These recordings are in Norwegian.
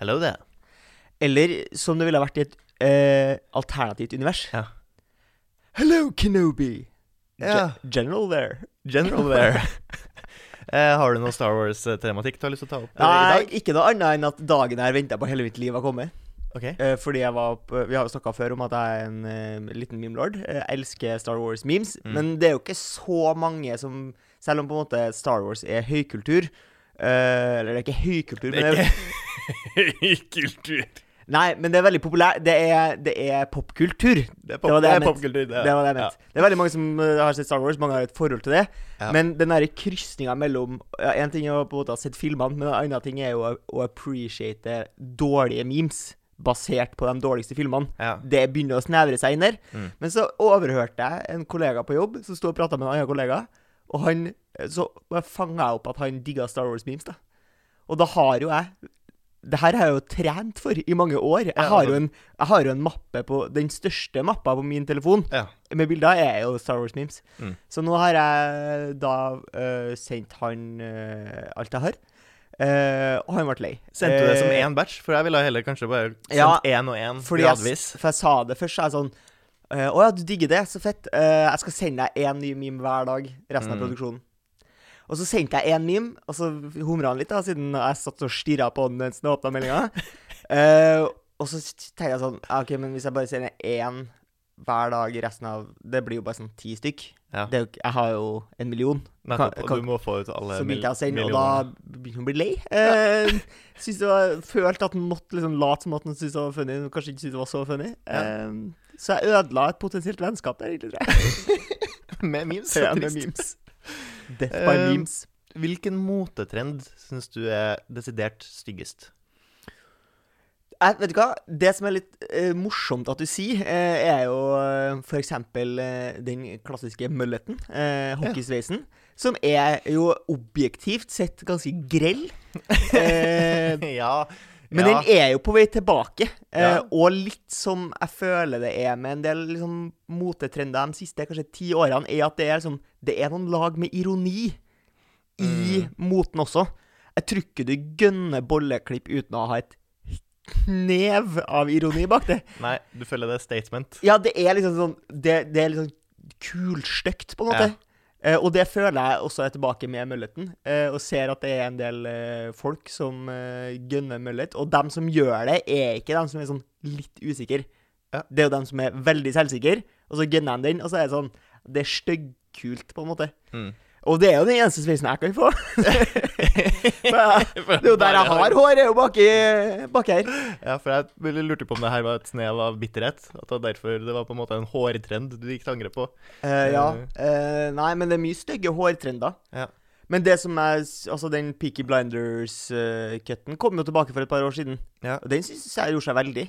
Hello there. Eller som det ville vært i et eh, alternativt univers. Ja. Hello, Kenobi. Ja. Ge- General there. General there. eh, har du noe Star Wars-tematikk du har lyst til å ta opp eh, Nei, ikke noe annet enn at dagen jeg venta på hele mitt liv har kommet. Okay. Eh, fordi jeg var på, Vi har jo snakka før om at jeg er en eh, liten memelord. Jeg elsker Star Wars-memes. Mm. Men det er jo ikke så mange som Selv om på en måte Star Wars er høykultur Eller det er ikke høykultur, Det men det er ikke høykultur. Nei, men det er veldig populært. Det er, det er popkultur. Det pop, Det var det jeg mente. popkultur. Det var det jeg mente. Det er veldig mange som eh, har sett Star Wars, mange har et forhold til det. Ja. Men den derre krysninga mellom ja, En ting er å på en måte ha sett filmene, men en annen ting er jo å, å appreciate dårlige memes basert på de dårligste filmene. Ja. Det begynner å snevre seg inn der. Mm. Men så overhørte jeg en kollega på jobb som sto og prata med en annen kollega, og han Så fanga jeg opp at han digga Star Wars-memes, da. Og da har jo jeg det her har jeg jo trent for i mange år. Jeg har jo en, jeg har jo en mappe på Den største mappa på min telefon ja. med bilder er jo Star Wars-memes. Mm. Så nå har jeg da uh, sendt han uh, alt jeg har. Uh, og han ble lei. Sendte du det som én batch? For jeg ville heller kanskje bare sendt Ja, og én gradvis. jeg, for jeg sa det først, så er jeg uh, Å ja, du digger det, så fett. Uh, jeg skal sende deg én ny meme hver dag resten av Mm. produksjonen. Og så sendte jeg én meme, og så humra han litt, da, siden jeg satt og stirra på den mens den åpna meldinga. Uh, og så tenkte jeg sånn OK, men hvis jeg bare sender én hver dag resten av Det blir jo bare sånn ti stykk. Ja. Det jo, jeg har jo en million. Nettopp. kan- Og du må få ut alle Så begynte jeg å sende, og da begynte hun å bli lei. Eh, det var, følte at hun måtte liksom late som at han syntes det var funny, kanskje ikke syntes det var så funny. Eh, så jeg ødela et potensielt vennskap der, egentlig, tror jeg. Med memes. Ja, med memes. Death by uh, memes. Hvilken motetrend syns du er desidert styggest? Jeg, vet du hva? Det som er litt uh, morsomt at du sier, uh, er jo uh, eksempel eh, den klassiske mulleten, uh, hockeysveisen, som er jo objektivt sett ganske grell. Eh, ja. Men ja. den er jo på vei tilbake. Eh, Ja. Og litt som jeg føler det er med en del liksom, motetrender de siste kanskje ti årene, er at det er, liksom, det er noen lag med ironi i moten også. Jeg tror ikke du gønner bolleklipp uten å ha et knev av ironi bak det. Nei, du føler det er statement. Ja, det er liksom sånn Det, det er sånn kulstygt, på en måte. Eh, og det føler jeg også er tilbake med mølleten. Eh, og ser at det er en del eh, folk som eh, gønner møllet. Og dem som gjør det, er ikke dem som er sånn litt usikre. Ja. Det er jo dem som er veldig selvsikre, og så gønner de den, og så er det sånn Det er styggkult, på en måte. Mm. Og det er jo den eneste sveisen jeg kan få. Det er jo der jeg har hår, er jo baki, baki her. Ja, for jeg lurte på om det her var et snev av bitterhet. At det var derfor det var på en måte en hårtrend du gikk til angrep på. Uh, ja. Uh, nei, men det er mye stygge hårtrender. Ja. Men det som er Altså, den Peaky Blinders-cutten kom jo tilbake for et par år siden. Ja. Og den syns jeg gjorde seg veldig.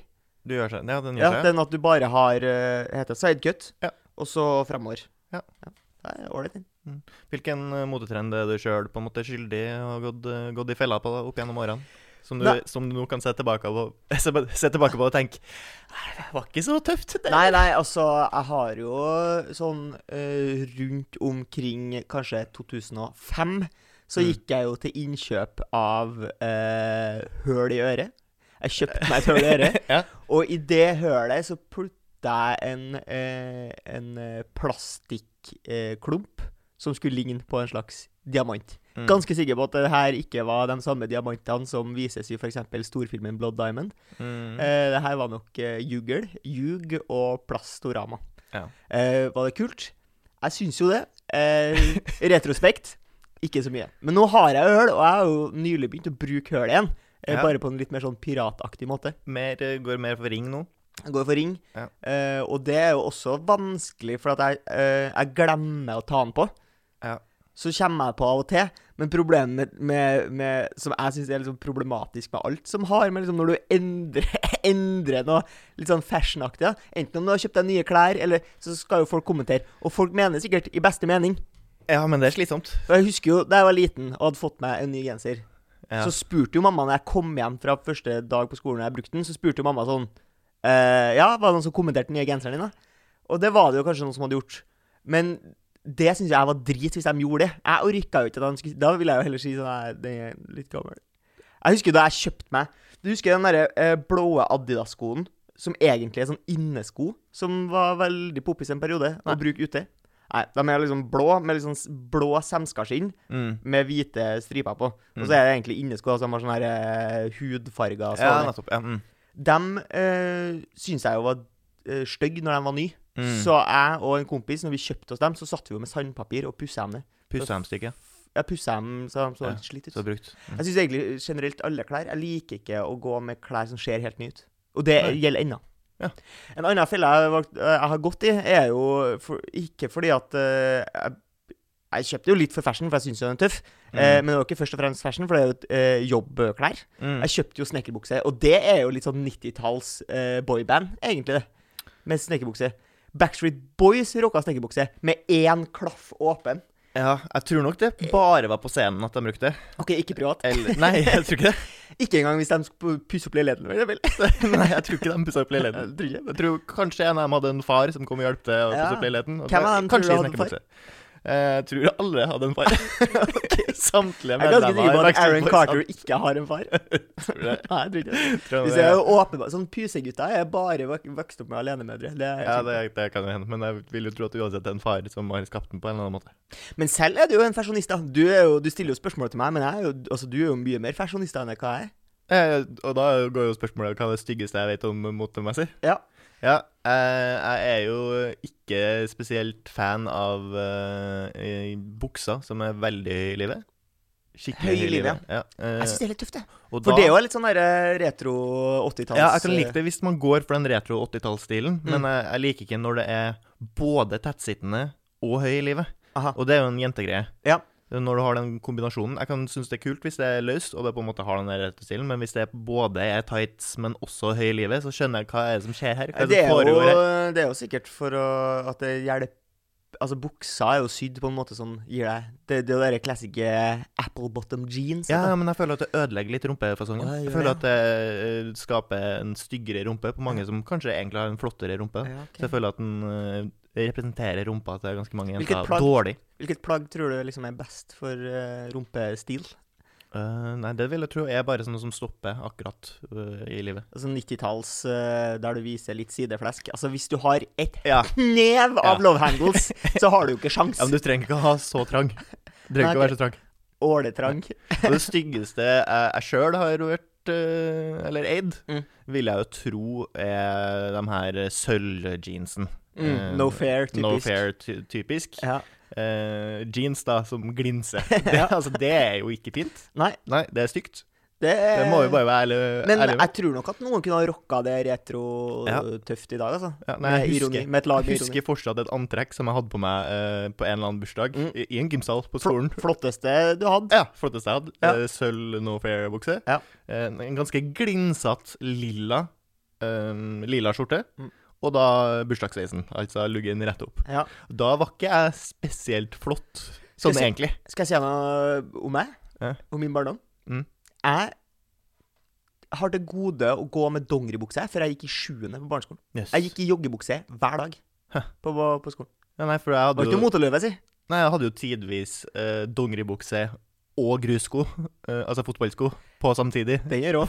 Du gjør seg Ja, den Ja, gjør seg. Den at du bare har uh, Heter sidecut, Ja. og så fremover. Ja. Det er ålreit, den. Hvilken eh, motetrend er du sjøl skyldig og gått, eh, gått i fella på opp gjennom årene? Som du, som du nå kan se tilbake på, se, se tilbake på og tenke «Nei, Det var ikke så tøft. Det. Nei, nei, altså, jeg har jo sånn uh, rundt omkring kanskje 2005 så Mm. gikk jeg jo til innkjøp av uh, høl i øret. Jeg kjøpte meg et høl i øret. Ja. Og i det hølet så putta jeg en, uh, en plastikklump som skulle ligne på en slags diamant. Mm. Ganske sikker på at det her ikke var de samme diamantene som vises i f.eks. storfilmen Blood Diamond. Mm. Eh, det her var nok eh, jugl, jug og plastorama. Ja. Eh, var det kult? Jeg syns jo det. Eh, retrospekt ikke så mye. Men nå har jeg øl, og jeg har jo nylig begynt å bruke høl igjen. Eh, Ja. Bare på en litt mer sånn pirataktig måte. Mer, eh, går mer for ring nå. Går for ring. Ja. Eh, og det er jo også vanskelig, for at jeg, eh, jeg glemmer å ta den på. Ja. Så kommer jeg på av og til. Men problemet med, med, med som jeg syns er liksom problematisk med alt som har med liksom når du endrer, endrer noe litt sånn fashionaktig, da. enten om du har kjøpt deg nye klær, eller så skal jo folk kommentere. Og folk mener sikkert i beste mening. Ja, men det er slitsomt. For jeg husker jo da jeg var liten og hadde fått meg en ny genser, Ja. så spurte jo mamma når jeg kom hjem fra første dag på skolen og jeg brukte den, så spurte jo mamma sånn eh, Ja, var det noen som kommenterte den nye genseren din, da? Og det var det jo kanskje noen som hadde gjort. Men det syns jeg var drit hvis de gjorde det. Jeg orka jo ikke at han skulle Da ville jeg jo heller si sånn Nei, den er litt gammel. Jeg husker da jeg kjøpte meg Du husker den derre eh, blå Adidas-skoen, som egentlig er sånn innesko, som var veldig poppis en periode å bruke ute? Nei, de er liksom blå, med liksom blå semskaskinn Mm. med hvite striper på. Og Mm. så er det egentlig innesko altså, som har sånn her eh, Så Ja, nettopp. Ja. Mm. De eh, syns jeg jo var eh, stygge når de var nye. Mm. Så jeg og en kompis, når vi kjøpte oss dem, så satt vi jo med sandpapir og pussa dem ned. Pussehemstykke. Jeg pussa dem så de så Ja, litt slitt ut. Så brukt. Mm. Jeg syns egentlig generelt alle klær Jeg liker ikke å gå med klær som ser helt nye ut. Og det Nei. gjelder ennå. Ja. En annen felle jeg, har jeg har gått i, er jo for, ikke fordi at uh, jeg, jeg kjøpte jo litt for fashion, for jeg syns den er tøff. Eh, Mm. men det var ikke først og fremst fashion, for det er jo et, eh, jobbklær. Mm. Jeg kjøpte jo snekkerbukse, og det er jo litt sånn 90-talls eh, boyband, egentlig, det. Med snekkerbukse. Backstreet Boys rocka snekkerbukse med én klaff åpen. Ja, jeg tror nok det bare var på scenen at de brukte det. OK, ikke privat. Eller Nei, jeg tror ikke det. Ikke engang hvis de skulle pusse opp leiligheten. eksempel. Nei, jeg tror ikke de pussa opp leiligheten. Jeg tror. Jeg tror kanskje en av dem hadde en far som kom og hjalp til å pusse opp leiligheten. Hvem av dem tror du hadde en far? Eh, Jeg tror alle hadde en far. Samtlige medlemmer. Jeg er ganske sikker på at Aaron Carter ikke har en far. Tror du det? Nei, jeg tror ikke det. Hvis jeg er åpenbar Sånn pusegutter er bare vokst opp med alenemødre. Det Ja, det, det kan jo hende, men jeg vil jo tro at uansett det er en far som har skapt den på en eller annen måte. Men selv er du jo en fashionist. Du, du stiller jo spørsmål til meg, men er jo, altså, du er jo mye mer fashionist enn hva jeg er. Eh, og da går jo spørsmålet hva er det styggeste jeg vet om motemessig. Ja. Ja, eh, jeg er jo ikke spesielt fan av uh, bukser som er veldig i livet. Skikkelig Høy i livet, Ja, eh, Jeg syns det er litt tøft, det. For da- det er jo litt sånn der retro 80-talls Ja, jeg kan like det hvis man går for den retro 80-tallsstilen, men Mm. jeg, jeg liker ikke når det er både tettsittende og høy i livet. Aha. Og det er jo en jentegreie. Ja. Når du har den kombinasjonen. Jeg kan synes det er kult hvis det er løst, og det på en måte har den rette stilen, men hvis det både er tights, men også høy i livet, så skjønner jeg hva er det som skjer her. Er Det det er, jo, her? det er jo sikkert for å, at det hjelper Altså, buksa er jo sydd på en måte som gir deg Det, det er jo de klassiske apple bottom jeans. Ja, men jeg føler at det ødelegger litt rumpefasongen. Jeg føler at det eh, skaper en styggere rumpe på mange som kanskje egentlig har en flottere rumpe. Ja, okay. Så jeg føler at den eh, representerer rumpa til ganske mange Hvilket jenter plagg? dårlig. Hvilket plagg tror du liksom er best for uh, rumpestil? Uh, nei, det vil jeg tro er bare sånne som stopper akkurat uh, i livet. Altså 90-talls uh, der du viser litt sideflesk. Altså Hvis du har et Ja. knev av Ja. love handles, så har du jo ikke sjans. ja, men du trenger ikke å ha så trang. Du trenger Nei, ikke å være så trang. Åletrang. Og det styggeste jeg, jeg sjøl har vært eller eid, Mm. vil jeg jo tro er de her sølvjeansen. Mm, Eh, no fair, typisk. No fair, ty typisk. Ja. Uh, jeans da, som glinser. Det, Ja. altså, det er jo ikke fint. Nei, Nei, det er stygt. det Det må jo bare være ærlig. Men ærlig. jeg tror nok at noen kunne ha rocka det retro-tøft i dag, altså. Ja, nei, jeg ironi. husker- med Jeg husker fortsatt et antrekk som jeg hadde på meg uh, på en eller annen bursdag, Mm. i, en gymsal på Fl flotteste du hadde. Ja, flotteste jeg hadde. Ja. Sølv no fair-bukse. Ja. en ganske glinsatt lilla eh, lilla skjorte. Mm. Og da bursdagsreisen. altså luggen rett opp. Ja. Da var ikke jeg spesielt flott, sånn Skal jeg egentlig. Skal jeg si noe om meg? Ja. Om min barndom? Mm. Jeg har til gode å gå med dongeribukse før jeg gikk i sjuende på barneskolen. Yes. Jeg gikk i joggebukse hver dag på, på, på skolen. ja, nei, for jeg Det hadde var ikke noe moteløve, si. nei, jeg hadde jo tidvis eh, dongeribukse og grussko, eh, altså fotballsko, på samtidig. Den er rå.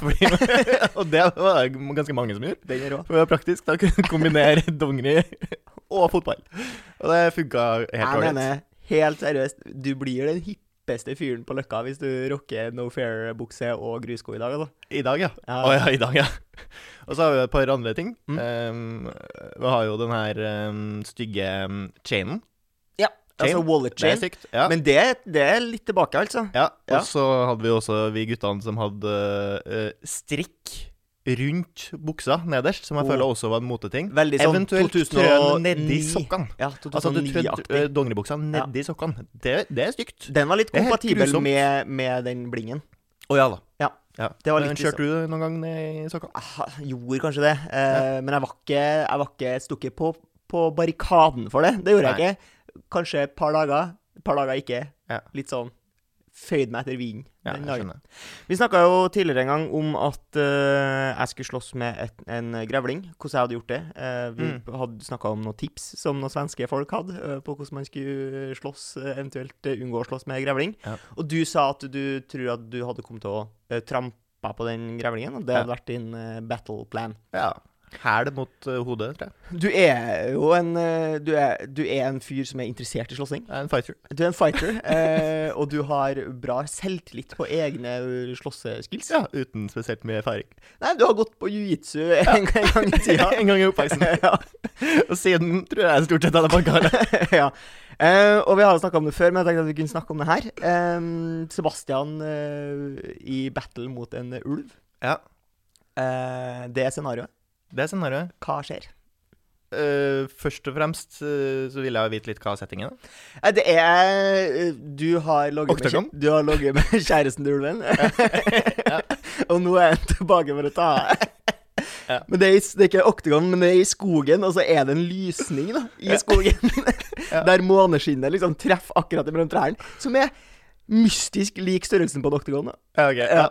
Og det var det ganske mange som gjorde. Den er rå. For det var praktisk. Da kunne du kombinere dongeri og fotball. Og det funka helt Jeg mener helt seriøst, du blir den hippeste fyren på Løkka hvis du rocker No Fair-bukse og grussko i dag, altså. I dag, ja. Ja. Oh, ja, i dag, ja. Og så har vi et par andre ting. Mm. Um, vi har jo den her um, stygge um, chainen. Ja. Chain. Altså wallet Det er chain. Ja. Men det, det er litt tilbake, altså. ja. Ja. Og så hadde vi også vi guttene som hadde uh, strikk rundt buksa nederst, som jeg Oh. føler også var en moteting. Veldig sånn Eventuelt 2009. trø nedi sokkene. Ja, Altså at du 2009-aktig. uh, dongeribuksa nedi sokkene. Det, det er stygt. Den var litt Det kompatibel med, med den blingen. Å ja da. Ja. Ja. Det var Men Kjørte du noen gang ned i sokkene? Ah, gjorde kanskje det, eh, men jeg var ikke, jeg var ikke stukket på, på barrikaden for det. Det gjorde jeg ikke. Kanskje et par dager. Et par dager ikke. Ja. Litt sånn føyd meg etter vinden. Ja, den dagen. Vi snakka jo tidligere en gang om at uh, jeg skulle slåss med et, en grevling. Hvordan jeg hadde gjort det. Uh, vi Mm. hadde snakka om noen tips som noen svenske folk hadde, uh, på hvordan man skulle slåss, eventuelt unngå å slåss med grevling. Ja. Og du sa at du tror at du hadde kommet til å trampe på den grevlingen, og det Ja. hadde vært din battle plan. Ja. Hæl mot uh, hodet, tror jeg. Du er jo en uh, du er, du er en fyr som er interessert i slåssing. En fighter. Du er en fighter, uh, og du har bra selvtillit på egne slåsseskills. Ja, uten spesielt mye erfaring. Nei, du har gått på jiu-jitsu en, en gang i tida. en gang i oppveksten. ja. Og siden tror jeg stort sett hadde banka det. ja. Og vi har snakka om det før, men jeg tenkte at vi kunne snakke om det her. Sebastian i battle mot en ulv. Ja, det er scenarioet. Det er scenarioet. Hva skjer? Uh, først og fremst uh, så vil jeg vite litt hva settingen er. Eh, det er Du har logget med, med kjæresten til ulven. og nå er han tilbake for å ta Ja. Men det er, i, det er ikke oktagon, men det er i skogen, og så er det en lysning da, i skogen. Ja. Der måneskinnet liksom treffer akkurat mellom trærne. Som er mystisk lik størrelsen på en oktagon. Ja, ok. Ja.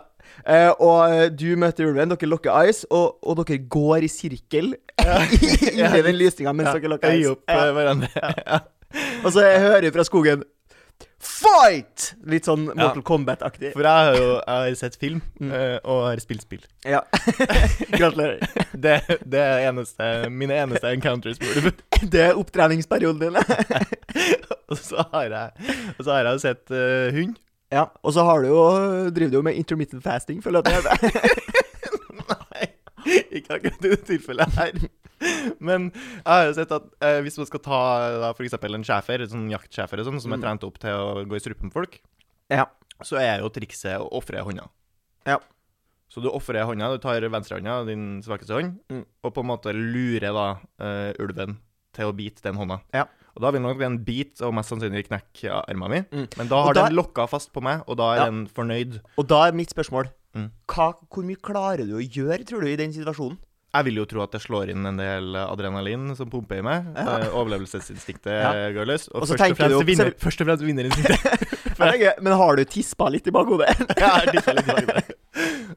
Eh, og eh, du møter ulven, dere lukker eyes, og, og dere går i sirkel inni Ja. den lysninga mens dere lukker eyes. Opp Ja. eh, hverandre. Ja. Og så hører jeg fra skogen Fight! Litt sånn Mortal Kombat-aktig. For jeg har jo jeg har sett film Mm. eh, og har spilt spill. Ja. Gratulerer. Det, det er eneste, mine eneste encounters. Det er opptreningsperioden din. Og så har jeg, og så har jeg sett uh, hund. Ja. Og så har du jo, driver du jo med intermittent fasting, føler jeg at det er. Nei, ikke akkurat i det tilfellet her. Men jeg har jo sett at eh, hvis man skal ta da, for eksempel en schæfer, en sånn jaktsjæfer og sånn, som er Mm. trent opp til å gå i strupen på folk, Ja. så er jo trikset å ofre hånda. Ja. Så du ofrer hånda, du tar venstrehånda, din svakeste hånd, Mm. og på en måte lurer da uh, ulven til å bite den hånda. Ja. Og da vil nok den bite og mest sannsynlig knekke armen min. Mm. Men da har da- den lokka fast på meg, og da er Ja. den fornøyd. Og da er mitt spørsmål Mm. Hva, Hvor mye klarer du å gjøre, tror du, i den situasjonen? Jeg vil jo tro at det slår inn en del adrenalin som pumper i meg. Ja. Eh, overlevelsesinstinktet Ja. går løs. Og, Og så først, og fremst vinner, først og fremst vinnerinstinktet. Men, men har du tispa litt i bakhodet? ja, jeg tipper litt i bakhodet.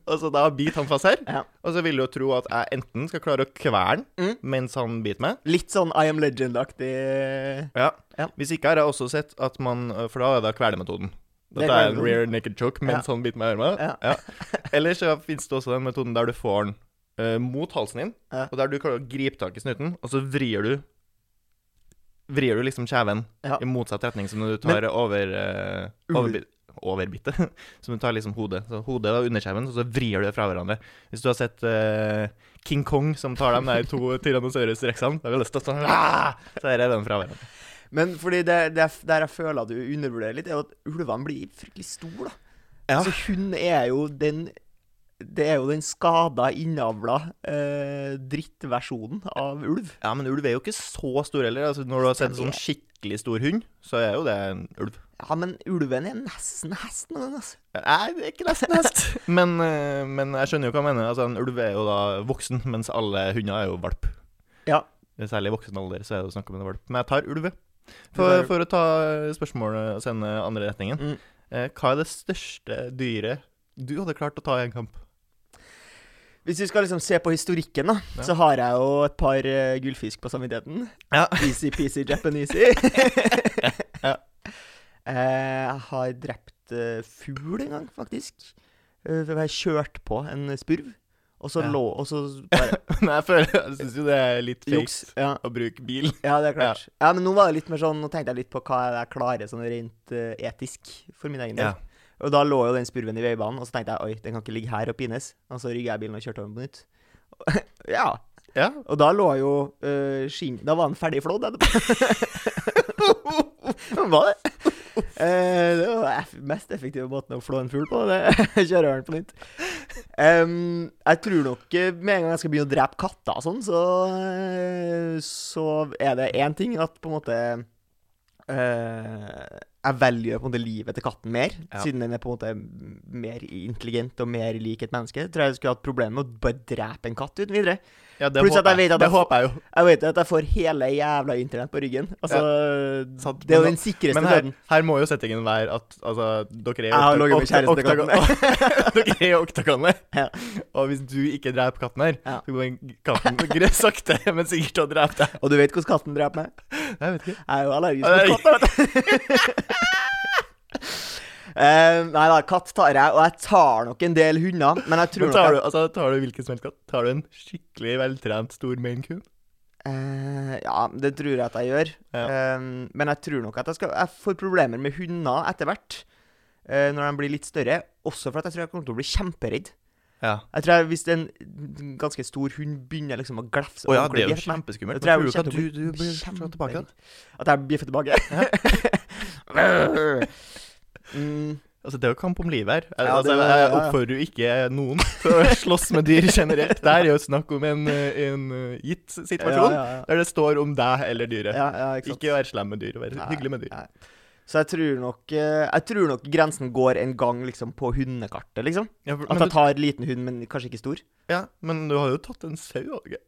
Og så da biter han fast her. Ja. Og så vil du jo tro at jeg enten skal klare å kvele Mm. mens han biter meg. Litt sånn I am legend-aktig Ja. Ja. Hvis ikke har jeg også sett at man For da er det kvelemetoden. Det Dette er en rear naked choke mens han biter meg i armen. Ja. Ja. Eller så finnes det også den metoden der du får den eh, mot halsen din, Ja. og der du klarer å gripe tak i snuten, og så vrir du Vrir du liksom kjeven Ja. i motsatt retning som når du tar over uh, Ul- overbi Overbitet. Som du tar liksom hodet. Så hodet og underkjeven, og så vrir du det fra hverandre. Hvis du har sett uh, King Kong som tar de der to Tyrannosaurus rexene, da har det lyst til å sånn! Så er den fra hverandre. Men fordi det, det er, der jeg føler at du undervurderer litt, er at ulvene blir fryktelig store, da. Ja. Så hun er jo den Det er jo den skada, innavla eh, drittversjonen av ulv. Ja, men ulv er jo ikke så stor heller. Altså, når du har sett en sånn skikkelig stor hund, så er jo det en ulv. Ja, men ulven er nesten hesten, altså. Nei, det er ikke nesten hest. men, eh, men jeg skjønner jo hva han mener. Altså, En ulv er jo da voksen, mens alle hunder er jo valp. Ja. Særlig i voksen alder så er det snakk om en valp. Men jeg tar ulv. For, for å ta spørsmålet og sende andre retningen. Mm. Eh, hva er det største dyret du hadde klart å ta i en kamp? Hvis vi skal liksom se på historikken, da, Ja. så har jeg jo et par uh, gullfisk på samvittigheten. Ja. Easy-peasy Japanesey. Ja. Eh, Jeg har drept uh, fugl en gang, faktisk. Uh, jeg kjørte på en spurv, og så Ja. lå Og så bare Men jeg føler Jeg syns jo det er litt fake Ja. å bruke bil. ja, det er klart. Ja. men nå var det litt mer sånn Nå tenkte jeg litt på hva jeg klarer sånn rent etisk for min egen del. Og da lå jo den spurven i veibanen, og så tenkte jeg oi, den kan ikke ligge her og pines. Og så rygga jeg bilen og kjørte over på nytt. ja. Ja. Og da lå jo uh, skinn Da var den ferdig flådd etterpå. var det? Uh, det var den mest effektive måten å flå en fugl på. Det kjører den på nytt. Um, jeg tror nok eh, med en gang jeg skal begynne å drepe katter og sånn, så, eh, så er det én ting at på en måte eh, Jeg velger på en måte livet til katten mer, Ja. siden den er på en måte mer intelligent og mer lik et menneske. Tror jeg jeg skulle hatt problemer med å bare drepe en katt uten videre. Ja, det, Pluss håper jeg vet jeg, det jeg håper jeg jo. Jeg vet at jeg får hele jævla internett på ryggen. Altså, Sant, det er jo den sikreste Men her, døden. her må jo settingen være at altså, dere er jo Dere er i oktagonet. Ja. Og hvis du ikke dreper katten her, Ja. så går katten sakte, men sikkert og dreper drepe deg. Og du vet hvordan katten dreper meg? Jeg vet ikke. Jeg er jo allergisk mot katter, vet du. Eh, nei da, katt tar jeg, og jeg tar nok en del hunder, men jeg tror Men nok tar jeg, du, altså, tar du hvilken som helst katt? Tar du en skikkelig veltrent stor maine coon? Eh, Ja, det tror jeg at jeg gjør. Ja. Uh, men jeg tror nok at jeg skal Jeg får problemer med hunder etter hvert. Uh, når de blir litt større. Også for at jeg tror jeg kommer til å bli kjemperedd. Ja. Jeg tror jeg, Hvis en ganske stor hund begynner liksom å glefse oh, ja, det er jo kjempeskummelt. Tror jeg tror du at du, du bli blir tilbake? At jeg bjeffer tilbake? mm, Altså, det er jo kamp om livet her. Ja, altså, det- jeg ja. oppfordrer jo ikke noen til å slåss med dyr generelt. Det er jo snakk om en, en gitt situasjon Ja, ja, der det står om deg eller dyret. Ikke. Ikke være slem med dyr, være Nei, hyggelig med dyr. nei. Så jeg tror nok eh, Jeg tror nok grensen går en gang liksom på hundekartet, liksom. For, At jeg tar liten hund, men kanskje ikke stor. ja, men du har jo tatt en sau, ikke?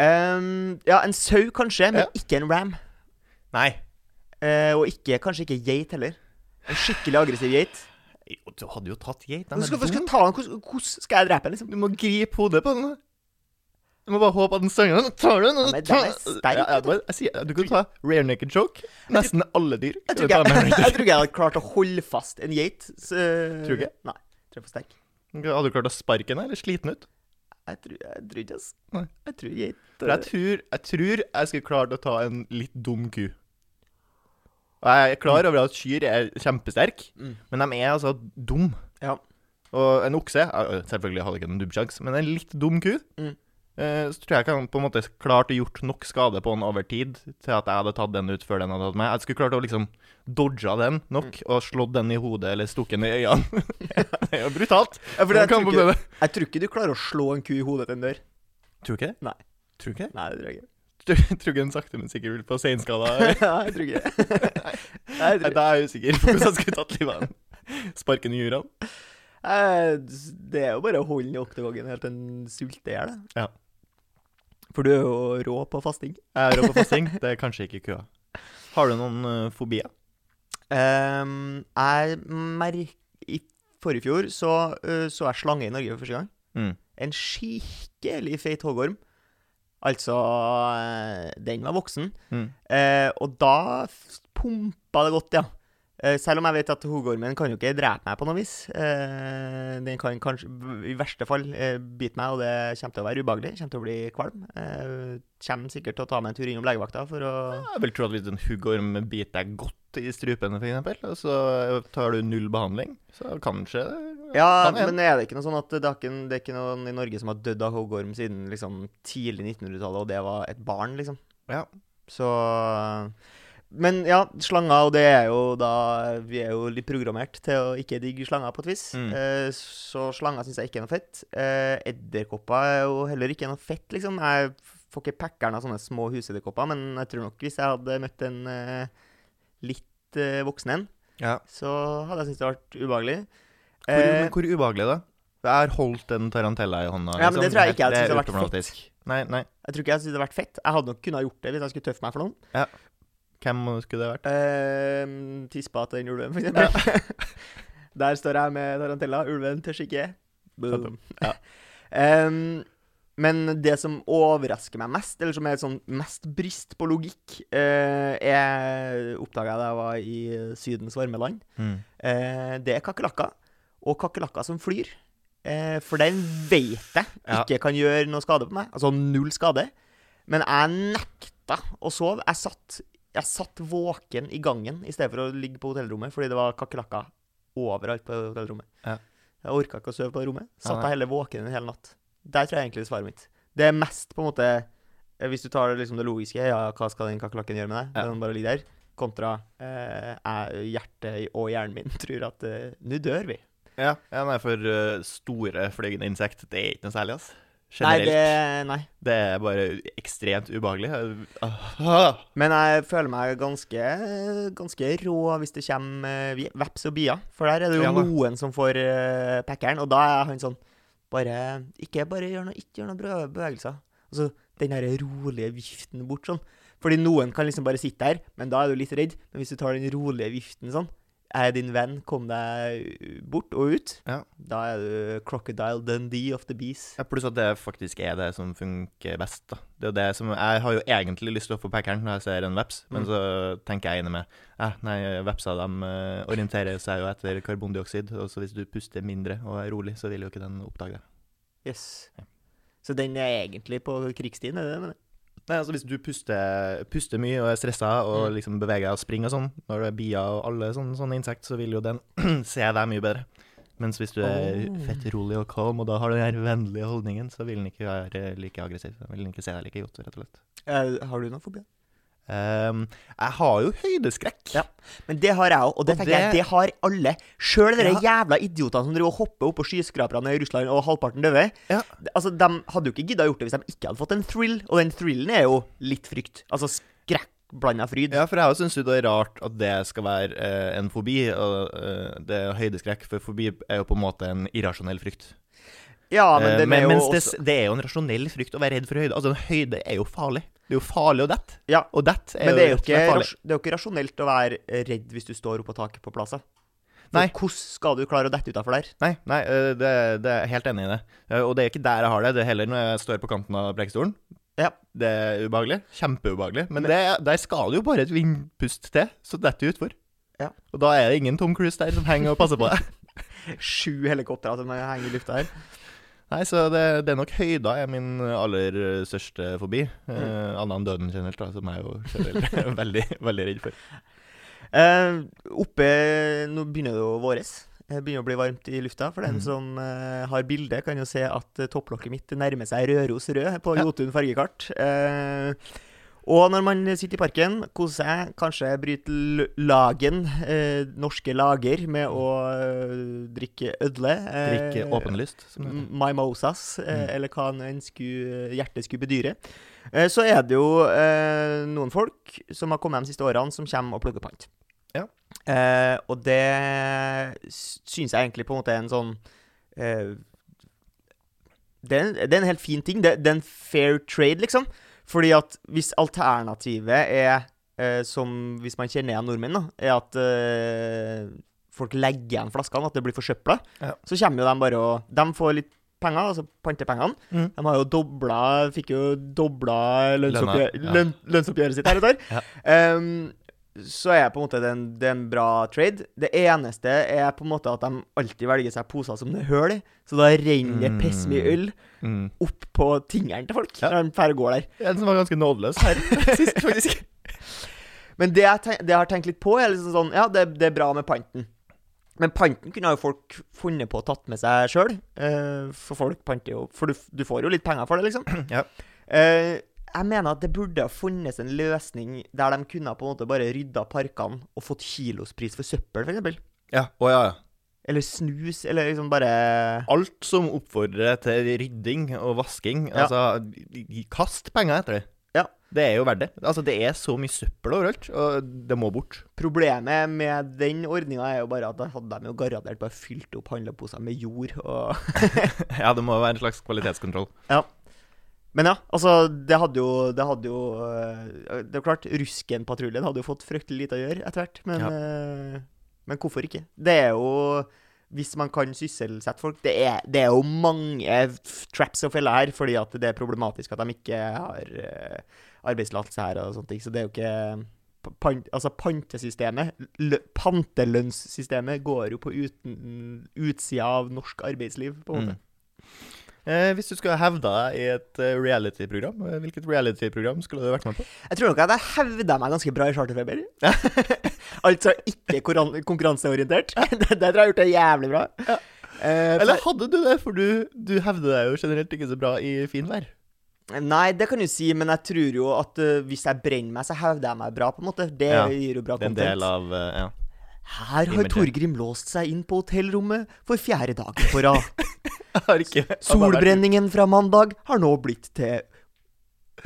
Ehm, ja, en sau kanskje, men ikke en ram. Nei. Eh, og ikke, kanskje ikke geit heller. En skikkelig aggressiv geit. Jo, du hadde jo tatt geit. Hvordan skal, skal jeg ta den? Hvordan, hvordan skal jeg drepe den, liksom? Du må gripe hodet på den. da. Du må bare håpe at den stanger den. Tar du den, og men den er sterk, Ja, ja, vet du. bare- jeg sier, du kan ta rare naked choke. Nesten alle dyr. Jeg tror ikke jeg, jeg, tror ikke jeg hadde klart å holde fast en geit. Så, Tror du ikke? Nei. Jeg tror jeg er for sterk. Hadde du klart å sparke den, eller slite den ut? Jeg tror, jeg tror ikke, ass. Nei. Jeg tror geit For jeg tror, jeg tror jeg skulle klart å ta en litt dum ku. Og jeg er klar over at kyr er kjempesterke, Mm. men de er altså dum. Ja. Og en okse Selvfølgelig hadde ikke en dubbsjanse, men en litt dum ku Mm. eh, Så tror jeg ikke han på en måte klarte å gjort nok skade på den over tid til at jeg hadde tatt den ut før den hadde tatt meg. Jeg skulle klart å liksom dodga den nok Mm. og slått den i hodet eller stukket den i øynene. det er jo brutalt. Ja, jeg, tror ikke, jeg tror ikke du klarer å slå en ku i hodet til en dør. Tror du ikke det? Nei. Tror ikke det? Nei, det tror jeg ikke. Den sakte, men sikkert vil på seinskada? Nei, jeg tror ikke. Nei, Nei, Da er jeg usikker på hvordan han skulle tatt livet av den. Sparke den i jurene. Eh, Det er jo bare å holde den i oktogongen helt til den sulter i hjel. det. Ja. For du er jo rå på fasting. Jeg er rå på fasting. Det er kanskje ikke køa. Har du noen uh, fobier? Um, jeg merker I forrige fjor så, uh, så jeg slange i Norge for første gang. Mm. En skikkelig feit hoggorm. Altså eh, Den var voksen. Mm. Eh, og da pumpa det godt, ja. Eh, selv om jeg vet at hoggormen kan jo ikke drepe meg på noe vis. Eh, den kan kanskje i verste fall eh, bite meg, og det kommer til å være ubehagelig. Kommer til å bli kvalm. Eh, kommer sikkert til å ta meg en tur innom legevakta for å Jeg vil tro at hvis en huggorm biter deg godt i strupen, for eksempel, og så tar du null behandling, så kanskje Ja, men er det ikke noe sånn at det er ikke, det er ikke noen i Norge som har dødd av hoggorm siden liksom tidlig 1900-tallet, og det var et barn, liksom? Ja. Så Men ja, slanger, og det er jo da Vi er jo litt programmert til å ikke digge slanger, på et vis. Mm. Eh, så slanger syns jeg ikke er noe fett. Eh, Edderkopper er jo heller ikke noe fett, liksom. Jeg får ikke packeren av sånne små husedderkopper, men jeg tror nok hvis jeg hadde møtt en eh, litt eh, voksen en, ja. så hadde jeg syntes det vært ubehagelig. Hvor, Eh, men hvor ubehagelig, da? Jeg har holdt en tarantella i hånda. liksom. Ja, men det tror jeg ikke jeg er hadde vært fett. Nei, nei. jeg tror ikke jeg syntes det hadde vært fett. Jeg hadde nok kunnet gjort det hvis jeg skulle tøffe meg for noen. Ja. Hvem skulle det vært? Eh, Tispa til den ulven, for eksempel. Der står jeg med tarantella. Ulven tør ikke. Ja. Um, men det som overrasker meg mest, eller som er sånn mest brist på logikk, uh, er oppdaga jeg da jeg var i Sydens varme land. Mm. uh, det er kakerlakker. Og kakerlakker som flyr. Eh, for den vet jeg Ja. ikke kan gjøre noe skade på meg. Altså null skade. Men jeg nekta å sove. Jeg satt, jeg satt våken i gangen i stedet for å ligge på hotellrommet fordi det var kakerlakker overalt på hotellrommet. Ja. Jeg orka ikke å sove på rommet. Satt Ja, jeg heller våken en hel natt. Der tror jeg egentlig det svaret mitt. Det er mest på en måte eh, Hvis du tar liksom det logiske, ja, hva skal den kakerlakken gjøre med deg? Ja. Den bare ligger der. Kontra eh, hjertet og hjernen min tror at eh, nå dør vi. Ja, ja, nei, for uh, store flygende insekt, det er ikke noe særlig, altså. Nei, det, nei. Det er bare ekstremt ubehagelig. Ah. Men jeg føler meg ganske, ganske rå hvis det kommer eh, veps og bier. For der er det jo Ja noen som får uh, og da er han sånn Bare Ikke bare gjør noe, ikke gjør noe bra bevegelser. Altså den her rolige viften bort sånn. Fordi noen kan liksom bare sitte der, men da er du litt redd. Men hvis du tar den rolige viften sånn jeg er din venn, kom deg bort og ut. Ja. Da er du Crocodile Dundee of the Bees. Ja, Pluss at det faktisk er det som funker best. da. Det er jo det som, Jeg har jo egentlig lyst til å få packeren når jeg ser en veps, men Mm. så tenker jeg inne med eh, Nei, vepser de eh, orienterer seg jo etter karbondioksid, og så hvis du puster mindre og er rolig, så vil jo ikke den oppdage det. Yes. Så den er egentlig på krigsstien, er det det? Nei, altså Hvis du puster, puster mye og er stressa og Mm. liksom beveger deg og springer og sånn, når det er bier og alle sånne, sånne insekt, så vil jo den se deg mye bedre. Mens hvis du er Oh. fett rolig og calm, og da har du den her vennlige holdningen, så vil den ikke være like aggressiv. Den vil den ikke se deg like godt, rett og slett. Eh, har du noen fobi? Ehm, jeg har jo høydeskrekk. Ja. Men det har jeg òg, og det tenker jeg, det- det har alle. Sjøl de Ja. jævla idiotene som driver og hopper på skyskraperne i Russland, og halvparten døde. Ja. Altså, De hadde jo ikke gidda gjort det hvis de ikke hadde fått en thrill, og den thrillen er jo litt frykt. Altså skrekk blanda fryd. Ja, for jeg syns jo det er rart at det skal være eh, en fobi, og eh, det er høydeskrekk, for fobi er jo på en måte en irrasjonell frykt. Ja, men Eh, men, er jo mens også det, det er jo en rasjonell frykt å være redd for høyde. Altså, høyde er jo farlig. Det er jo farlig å dette. Ja, Og dette er Men det er, jo ikke, ras- det er jo ikke rasjonelt å være redd hvis du står oppå taket på plasser. Nei. Hvordan skal du klare å dette utafor der? Nei, nei det, det er helt enig i det. Og det er ikke der jeg har det. Det er heller når jeg står på kanten av prekestolen. Ja. Det er ubehagelig. Kjempeubehagelig. Men det, der skal det jo bare et vindpust til, så detter du utfor. Ja. Og da er det ingen Tom Cruise der som henger og passer på deg. Sju helikoptre som henger i lufta her. Nei, så det, det er nok høyda er min aller eh, største fobi. Mm. Eh, Annet enn døden generelt, da, som jeg jo generelt veldig, veldig redd for. Eh, oppe Nå begynner det å våres. Det begynner å bli varmt i lufta. For den mm. som eh, har bilde, kan jo se at eh, topplokket mitt nærmer seg Røros rød på. Jotun fargekart. Eh, og når man sitter i parken, koser seg, kanskje bryter lagen, eh, norske lager, med å eh, drikke ødle. eh, Drikke åpenlyst. Mimosas, eh, Mm. eller hva en skulle- hjertet skulle bedyre. Eh, så er det jo eh, noen folk som har kommet de siste årene, som kommer og plugger pant. Ja. Eh, og det syns jeg egentlig på en måte er en sånn eh, det, er en, det er en helt fin ting. Det, det er en fair trade, liksom. Fordi at hvis alternativet er, eh, som hvis man kjenner igjen nordmenn, da, er at eh, folk legger igjen flaskene, at det blir forsøpla, Ja. så kommer jo de bare og De får litt penger, altså pantepengene. Mm. De har jo dobla Fikk jo dobla lønnsoppgjør, ja. løn, lønnsoppgjøret sitt her og der. Ja. Ehm, så er på en måte det en, det er en bra trade. Det eneste er på en måte at de alltid velger seg poser som det er hull i. Så da renner det Mm. øl Mm. opp på tingene til folk Ja. når de drar går der. En som var ganske nådeløs her sist, faktisk. Men det jeg, tenk, det jeg har tenkt litt på, er liksom sånn Ja, det, det er bra med panten. Men panten kunne jo folk funnet på å tatt med seg sjøl. for folk panter jo For du, du får jo litt penger for det, liksom. Ja. Eh, jeg mener at det burde ha funnes en løsning der de kunne på en måte bare rydda parkene og fått kilospris for søppel, f.eks. Ja, Oh, ja, ja. Eller snus, eller liksom bare Alt som oppfordrer til rydding og vasking, Ja. altså Kast penger etter det. Ja. Det er jo verdt det. Altså, det er så mye søppel overalt, og det må bort. Problemet med den ordninga er jo bare at da hadde de jo garantert bare fylt opp handleposer med jord og Ja, det må være en slags kvalitetskontroll. Men ja, altså, det hadde jo Det hadde jo øh, Det er klart, Ruskenpatruljen hadde jo fått fryktelig lite å gjøre etter hvert, men Ja. øh, Men hvorfor ikke? Det er jo Hvis man kan sysselsette folk Det er, det er jo mange traps og feller her, fordi at det er problematisk at de ikke har øh, arbeidstillatelse her og sånne ting. Så det er jo ikke pan, Altså, pantesystemet, lø, pantelønnssystemet, går jo på uten, utsida av norsk arbeidsliv, på en måte. Mm. Eh, hvis du skulle hevda deg i et eh, reality-program, eh, hvilket reality-program skulle du vært med på? Jeg tror nok at jeg hevda meg ganske bra i charterfeber. altså ikke konkurranseorientert. det, det tror jeg har gjort det jævlig bra. Eh, for- Eller hadde du det, for du, du hevder deg jo generelt ikke så bra i finvær. Nei, det kan du si, men jeg tror jo at uh, hvis jeg brenner meg, så hevder jeg meg bra, på en måte. Det Ja, gir jo bra Det er en del av uh, Ja. Her har. Torgrim låst seg inn på hotellrommet for fjerde dagen på rad. Solbrenningen fra mandag har nå blitt til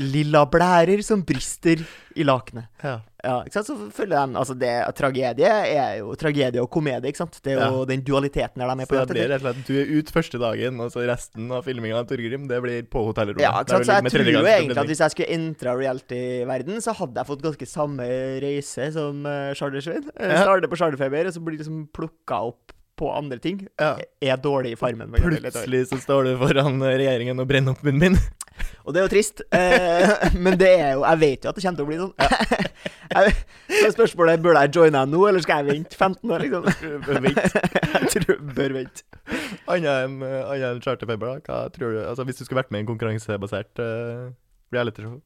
lilla blærer som brister i lakenet. Ja. Ja, ikke sant? Så føler de Altså, det, tragedie er jo tragedie og komedie, ikke sant? Det er jo den dualiteten der de er på Så jakt det blir rett og slett du er ute første dagen, og så resten av filminga av Torgrim, det blir på hotellrommet. Ja, ikke sant? Så jeg tror jo egentlig at hvis jeg skulle entra reality-verden, så hadde jeg fått ganske samme reise som uh, Charter-Svein. Uh, Ja. Starter på charterfeber, og så blir liksom plukka opp på andre ting. Ja. Er dårlig i farmen. Plutselig så står du foran regjeringen og brenner opp munnen min. Og det er jo trist. Eh, men det er jo Jeg vet jo at det kommer til å bli sånn. Ja. så er spørsmålet burde jeg joine nå, eller skal jeg vente 15 år, liksom? Bør vente. jeg tror jeg bør vente. Annet enn uh, annet enn da? Hva tror du? Altså, hvis du skulle vært med i en konkurransebasert uh, realityshow?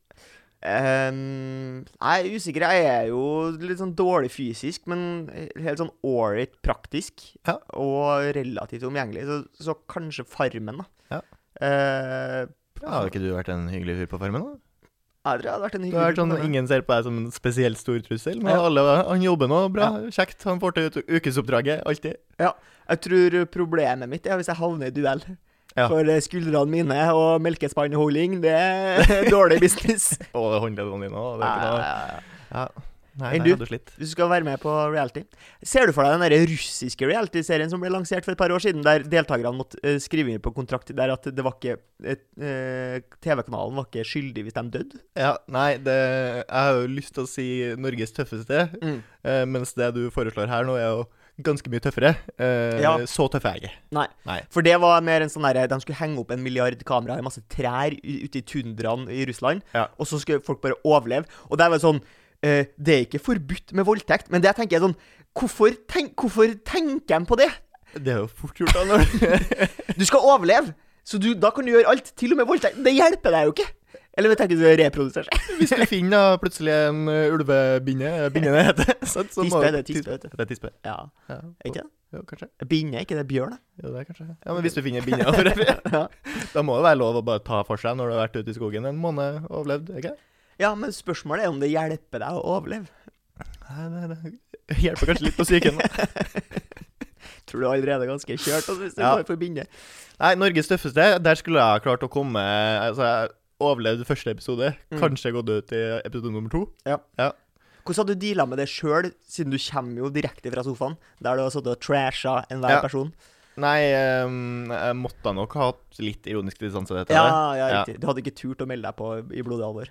Um, jeg er usikker. Jeg er jo litt sånn dårlig fysisk, men helt sånn ålreit praktisk. Ja. Og relativt omgjengelig. Så, så kanskje Farmen, da. Ja. Uh, Ja, Har ikke du vært en hyggelig fyr på Farmen? da? jeg tror jeg hadde vært en hyggelig fyr Sånn, Ingen ser på deg som en spesielt stor trussel, men Ja. alle, han jobber nå bra. Kjekt. Han får til ukesoppdraget. Alltid. Ja. Jeg tror problemet mitt er hvis jeg havner i duell. Ja. For eh, skuldrene mine og melkespannholding, det er dårlig business. Og håndleddene dine òg. Ja. Nei, nei, du? du skal være med på reality. Ser du for deg den der russiske reality-serien som ble lansert for et par år siden, der deltakerne måtte uh, skrive inn på kontrakt der at det var ikke eh, TV-kanalen var ikke skyldig hvis de døde? Ja, nei, det, jeg har jo lyst til å si Norges tøffeste, Mm. uh, mens det du foreslår her nå, er jo ganske mye tøffere. Eh, Ja. Så tøff er jeg ikke. Nei. Nei. For det var mer en sånn derre De skulle henge opp en milliard kameraer i masse trær ute i tundraen i Russland, Ja. og så skulle folk bare overleve. Og der var det sånn eh, Det er ikke forbudt med voldtekt, men det tenker jeg sånn Hvorfor, tenk, hvorfor tenker de på det? Det er jo fort gjort, da. Du skal overleve, så du, da kan du gjøre alt, til og med voldtekt. Det hjelper deg jo ikke. Eller vi tenker å reprodusere seg? Hvis du finner da, plutselig en uh, ulvebinne Binne det heter sant, så Tispe, det er tispe, vet du. Det er tispe. Ja, Ja, ikke det? Jo, kanskje. Binne, ikke det bjørn? da? Jo, det er kanskje. Ja, Men hvis du finner binne Ja. da må det være lov å bare ta for seg når du har vært ute i skogen en måned og overlevd, ikke det? ja, men spørsmålet er om det hjelper deg å overleve. Nei, det, det hjelper kanskje litt på psyken. Tror du allerede er ganske kjørt altså, hvis du Ja. går for binne. Nei, Norges tøffeste, der skulle jeg klart å komme Altså, jeg overlevde første episode. Mm. Kanskje gått ut i episode nummer to. Ja. Hvordan har du deala med det sjøl, siden du kommer jo direkte fra sofaen, der du har sittet og trasha enhver Ja. person? Nei, um, jeg måtte nok ha hatt litt ironisk distanse til dette. Ja, ja, Ja. riktig. Du hadde ikke turt å melde deg på i blodig alvor?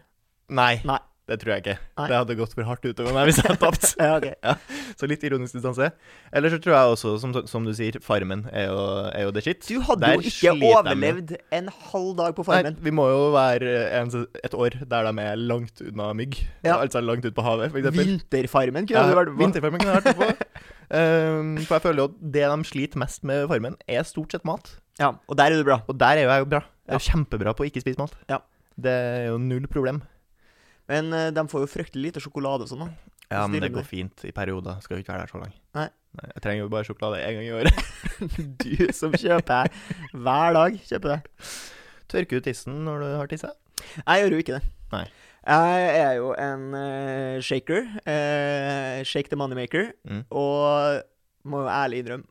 Nei, Nei. Det tror jeg ikke. Nei. Det hadde gått for hardt utover meg hvis jeg hadde tapt. Ja, ok. Så litt ironisk distanse. Eller så tror jeg også, som, som du sier, Farmen er jo, er jo det shit. Du hadde Der jo ikke de overlevd en halv dag på Nei, Farmen. vi må jo være en, et år der de er langt unna mygg. Ja. Altså langt ut på havet, eksempel. Vinterfarmen kunne Ja, du vært på. Vinterfarmen kunne jeg vært på. um, for jeg føler jo at det de sliter mest med Farmen, er stort sett mat. Ja, og der er du bra. Og der er jo jeg jo bra. Jeg er Ja. jo kjempebra på å ikke spise mat. Ja. Det er jo null problem. Men eh, de får jo fryktelig lite sjokolade og sånn, da. Ja, men det går fint i perioder. Skal jo ikke være der så lenge. Nei. Jeg trenger jo bare sjokolade én gang i året. Du som kjøper hver dag, kjøper det. Tørker du tissen når du har tissa? Jeg gjør jo ikke det. Nei. Jeg er jo en eh, shaker. eh, shake the moneymaker. Mm. Og må jo ærlig innrømme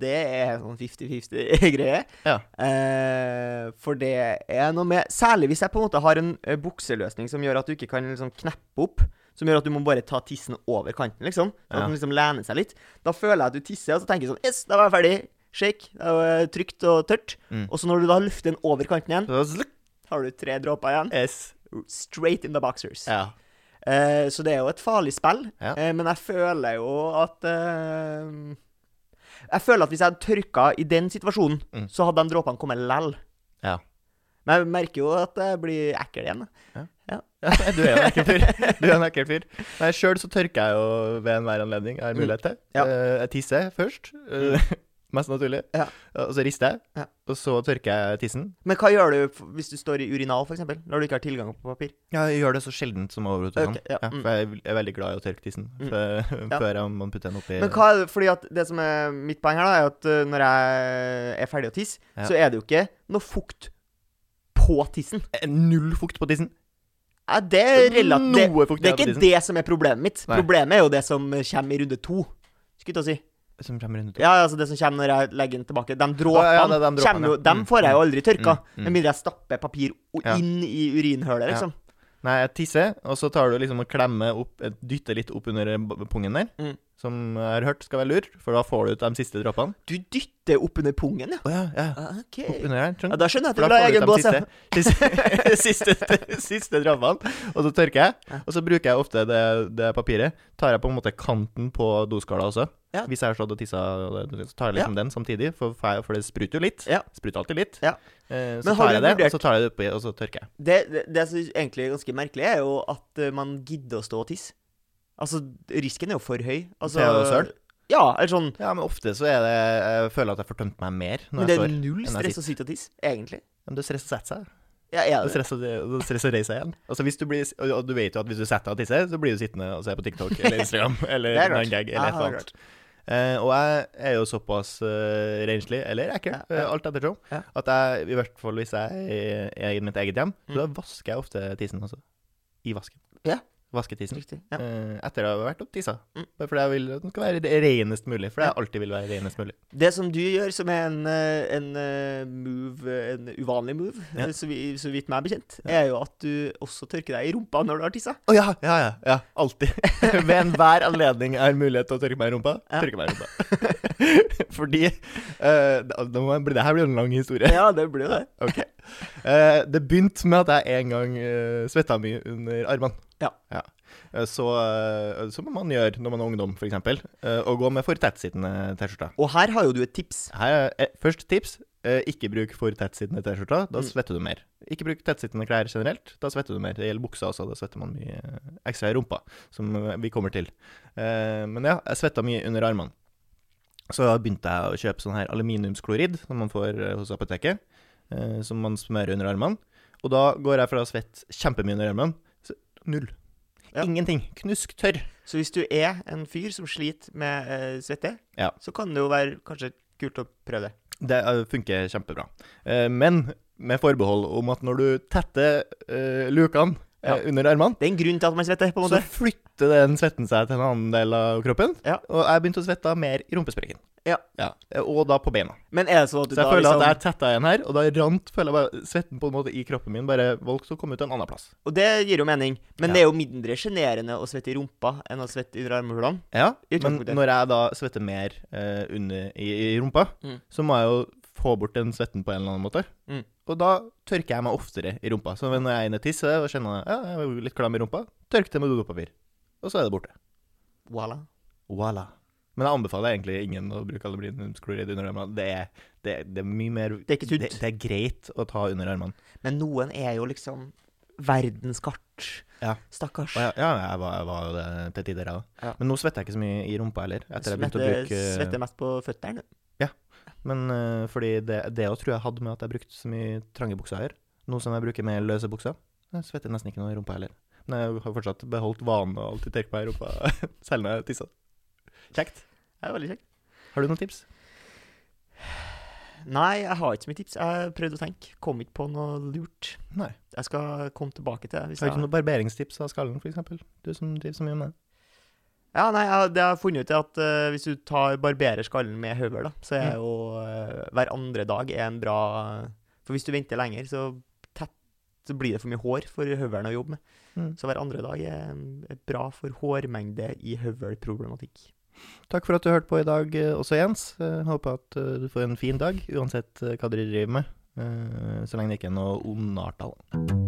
det er sånn 50-50-greie. Ja. Eh, for det er noe med Særlig hvis jeg på en måte har en eh, bukseløsning som gjør at du ikke kan liksom kneppe opp. Som gjør at du må bare ta tissen over kanten, liksom. Sånn at den liksom lener seg litt. Da føler jeg at du tisser, og så tenker jeg sånn Yes, da var jeg ferdig. Shake. Det var trygt og tørt. Mm. Og så når du da løfter den over kanten igjen, har du tre dråper igjen. Yes. Straight in the boxers. Ja. Eh, så det er jo et farlig spill. Ja. Eh, men jeg føler jo at eh, Jeg føler at hvis jeg hadde tørka i den situasjonen, Mm. så hadde de dråpene kommet lell. Ja. Men jeg merker jo at jeg blir ekkel igjen. Ja, du er en ekkel fyr. Du er en ekkel fyr. Nei, Sjøl så tørker jeg jo ved enhver anledning jeg har mulighet til. Ja. Eh, Jeg tisser først. Mest naturlig. Ja. Og så rister jeg. Ja. Og så tørker jeg tissen. Men hva gjør du hvis du står i urinal, f.eks., når du ikke har tilgang på papir? Ja, jeg gjør det så sjeldent som overhodet okay, ja, Ja, mm. for jeg er veldig glad i å tørke tissen Mm. før, Ja. putter den oppi Men hva er det, fordi at det som er mitt poeng her, da, er at eh, når jeg er ferdig å tisse, så er det jo ikke noe fukt på tissen. Eh, Null fukt på tissen. Ja, det er relativt det, det er ikke det som er problemet mitt. Nei. Problemet er jo det som kommer i runde to. Skulle jeg til å si. Som kommer rundt Ja, altså det som kommer når jeg legger den tilbake. De dråpene, Ja, ja, de dråpene, jo, dem Mm, får jeg jo aldri tørka. mm, mm. Med mindre jeg stapper papir inn Ja. i urinhølet, Ja. liksom. Nei, jeg tisser, og så tar du liksom og klemmer opp eh, Dytter litt opp under eh, pungen der. Mm. Som jeg har hørt skal være lur, for da får du ut de siste dråpene. Du dytter opp under pungen, ja. Oh, ja, ja. Ah, OK. Opp under her. Ja, da skjønner jeg at du ha egen bås. ja. siste, siste, siste, siste dråpene. Og så tørker jeg. Og så bruker jeg ofte det, det papiret. Tar jeg på en måte kanten på doskala også. Ja. Hvis jeg har stått og tissa, så tar jeg liksom den samtidig, for, for det spruter jo litt. Ja. Spruter alltid litt. Ja. Eh, så Men tar jeg det, og så tar jeg det oppi, og så tørker jeg. Det, det, det som egentlig er ganske merkelig, er jo at eh, man gidder å stå og tisse. Altså, risken er jo for høy. Altså, Til å søle? Ja, eller sånn Ja, men ofte så er det Jeg føler at jeg får tømt meg mer når Men det er null stress å sitte og tisse, egentlig. Men det er stress å sette seg. Ja, ja. er er det? stress å, er stress å reise seg igjen. Altså hvis du blir Og du vet jo at hvis du setter deg og tisser, så blir du sittende og se på TikTok eller Instagram eller er klart. Gag eller et eller annet. Uh, og jeg er jo såpass uh, renslig, eller ekkel, Ja, ja. Uh, alt ettersom, Ja. at jeg, i hvert fall hvis jeg er er i mitt eget hjem, Mm. så da vasker jeg ofte tissen, altså. I vasken. Ja. Vasker tissen. Riktig. Ja. Eh, etter å ha vært og tissa. Mm. Bare fordi jeg vil at den skal være det renest mulig. For det alltid vil være renest mulig. Det som du gjør, som er en, eh, en eh, move, en uvanlig move, Ja. så, vi, så vidt meg bekjent, er jo at du også tørker deg i rumpa når du har tissa. Å ja, ja, ja. ja alltid. Ved enhver anledning jeg har mulighet til å tørke meg i rumpa, Ja. tørke meg i rumpa. Fordi uh, må Det her blir en lang historie. Ja, det blir det. Okay. Uh, det begynte med at jeg en gang uh, svetta mye under armene. Ja. ja. Så, eh, som man gjør når man er ungdom, f.eks. Uh, å gå med for tettsittende T-skjorter. Og her har jo du et tips. Her er eh, Først tips. eh, ikke bruk for tettsittende T-skjorter. Da Mm. svetter du mer. Ikke bruk tettsittende klær generelt. Da svetter du mer. Det gjelder buksa også. Da svetter man mye eh, ekstra i rumpa, som eh, vi kommer til. Eh, men ja, jeg svetta mye under armene. Så da begynte jeg å kjøpe sånn her aluminiumsklorid som man får eh, hos apoteket. eh, som man smører under armene. Og da går jeg fra å svette kjempemye under armene null. Ja. Ingenting. Knusktørr. Så hvis du er en fyr som sliter med uh, svette, Ja. så kan det jo være kanskje kult å prøve det. Det eh, funker kjempebra. Eh, men med forbehold om at når du tetter lukene Ja. under armene, Det er en grunn til at man svetter, på en måte. så måte. Flytter den svetten seg til en annen del av kroppen. Ja. Og jeg begynte å svette mer i rumpesprekken. Ja. ja. Og da på beina. Men er det sånn at du Så jeg da føler liksom at jeg tetta igjen her, og da rant føler jeg bare svetten på en måte i kroppen min bare valgte å komme ut en annen plass. Og det gir jo mening, men Ja. det er jo mindre sjenerende å svette i rumpa enn å svette under armhulene. Ja, men når jeg da svetter mer uh, under, i, i rumpa, Mm. så må jeg jo få bort den svetten på en eller annen måte. Mm. Og da tørker jeg meg oftere i rumpa. Så når jeg er inne og tisser og kjenner ja, jeg er litt klam i rumpa, tørk det med dopapir. Og så er det borte. Voilà. Voilà. Men jeg anbefaler egentlig ingen å bruke aluminiumsklorid under armene. Det er, det, det er mye mer Det er ikke sunt. Det, det er greit å ta under armene. Men noen er jo liksom verdenskart. Ja. Stakkars. Ja, ja, jeg var, jeg var jo det til tider, jeg òg. Men nå svetter jeg ikke så mye i rumpa heller. Etter jeg begynte å bruke Svetter mest på føttene. Men uh, fordi det, det tror jeg hadde med at jeg brukte så mye trange bukser her. Nå som jeg bruker mer løse bukser. Jeg svetter nesten ikke noe i rumpa heller. Men jeg har fortsatt beholdt vanen å alltid tørke meg i rumpa selv når jeg tisser. Kjekt. Det er veldig kjekt. Har du noen tips? Nei, jeg har ikke så mye tips. Jeg har prøvd å tenke. Kom ikke på noe lurt. Nei. Jeg skal komme tilbake til det. Har du ikke noen barberingstips av skallen, f.eks.? Du som driver så mye med det. Ja, nei, jeg, det jeg har funnet ut, er at uh, hvis du tar barberer skallen med høvel, da, så er Mm. jo uh, hver andre dag er en bra For hvis du venter lenger, så, tett, så blir det for mye hår for høvelen å jobbe med. Mm. Så hver andre dag er, er bra for hårmengde i høvelproblematikk. Takk for at du hørte på i dag eh, også, Jens. Eh, Håper at eh, du får en fin dag, uansett hva dere driver med. Så lenge det ikke er noe ondarta. da.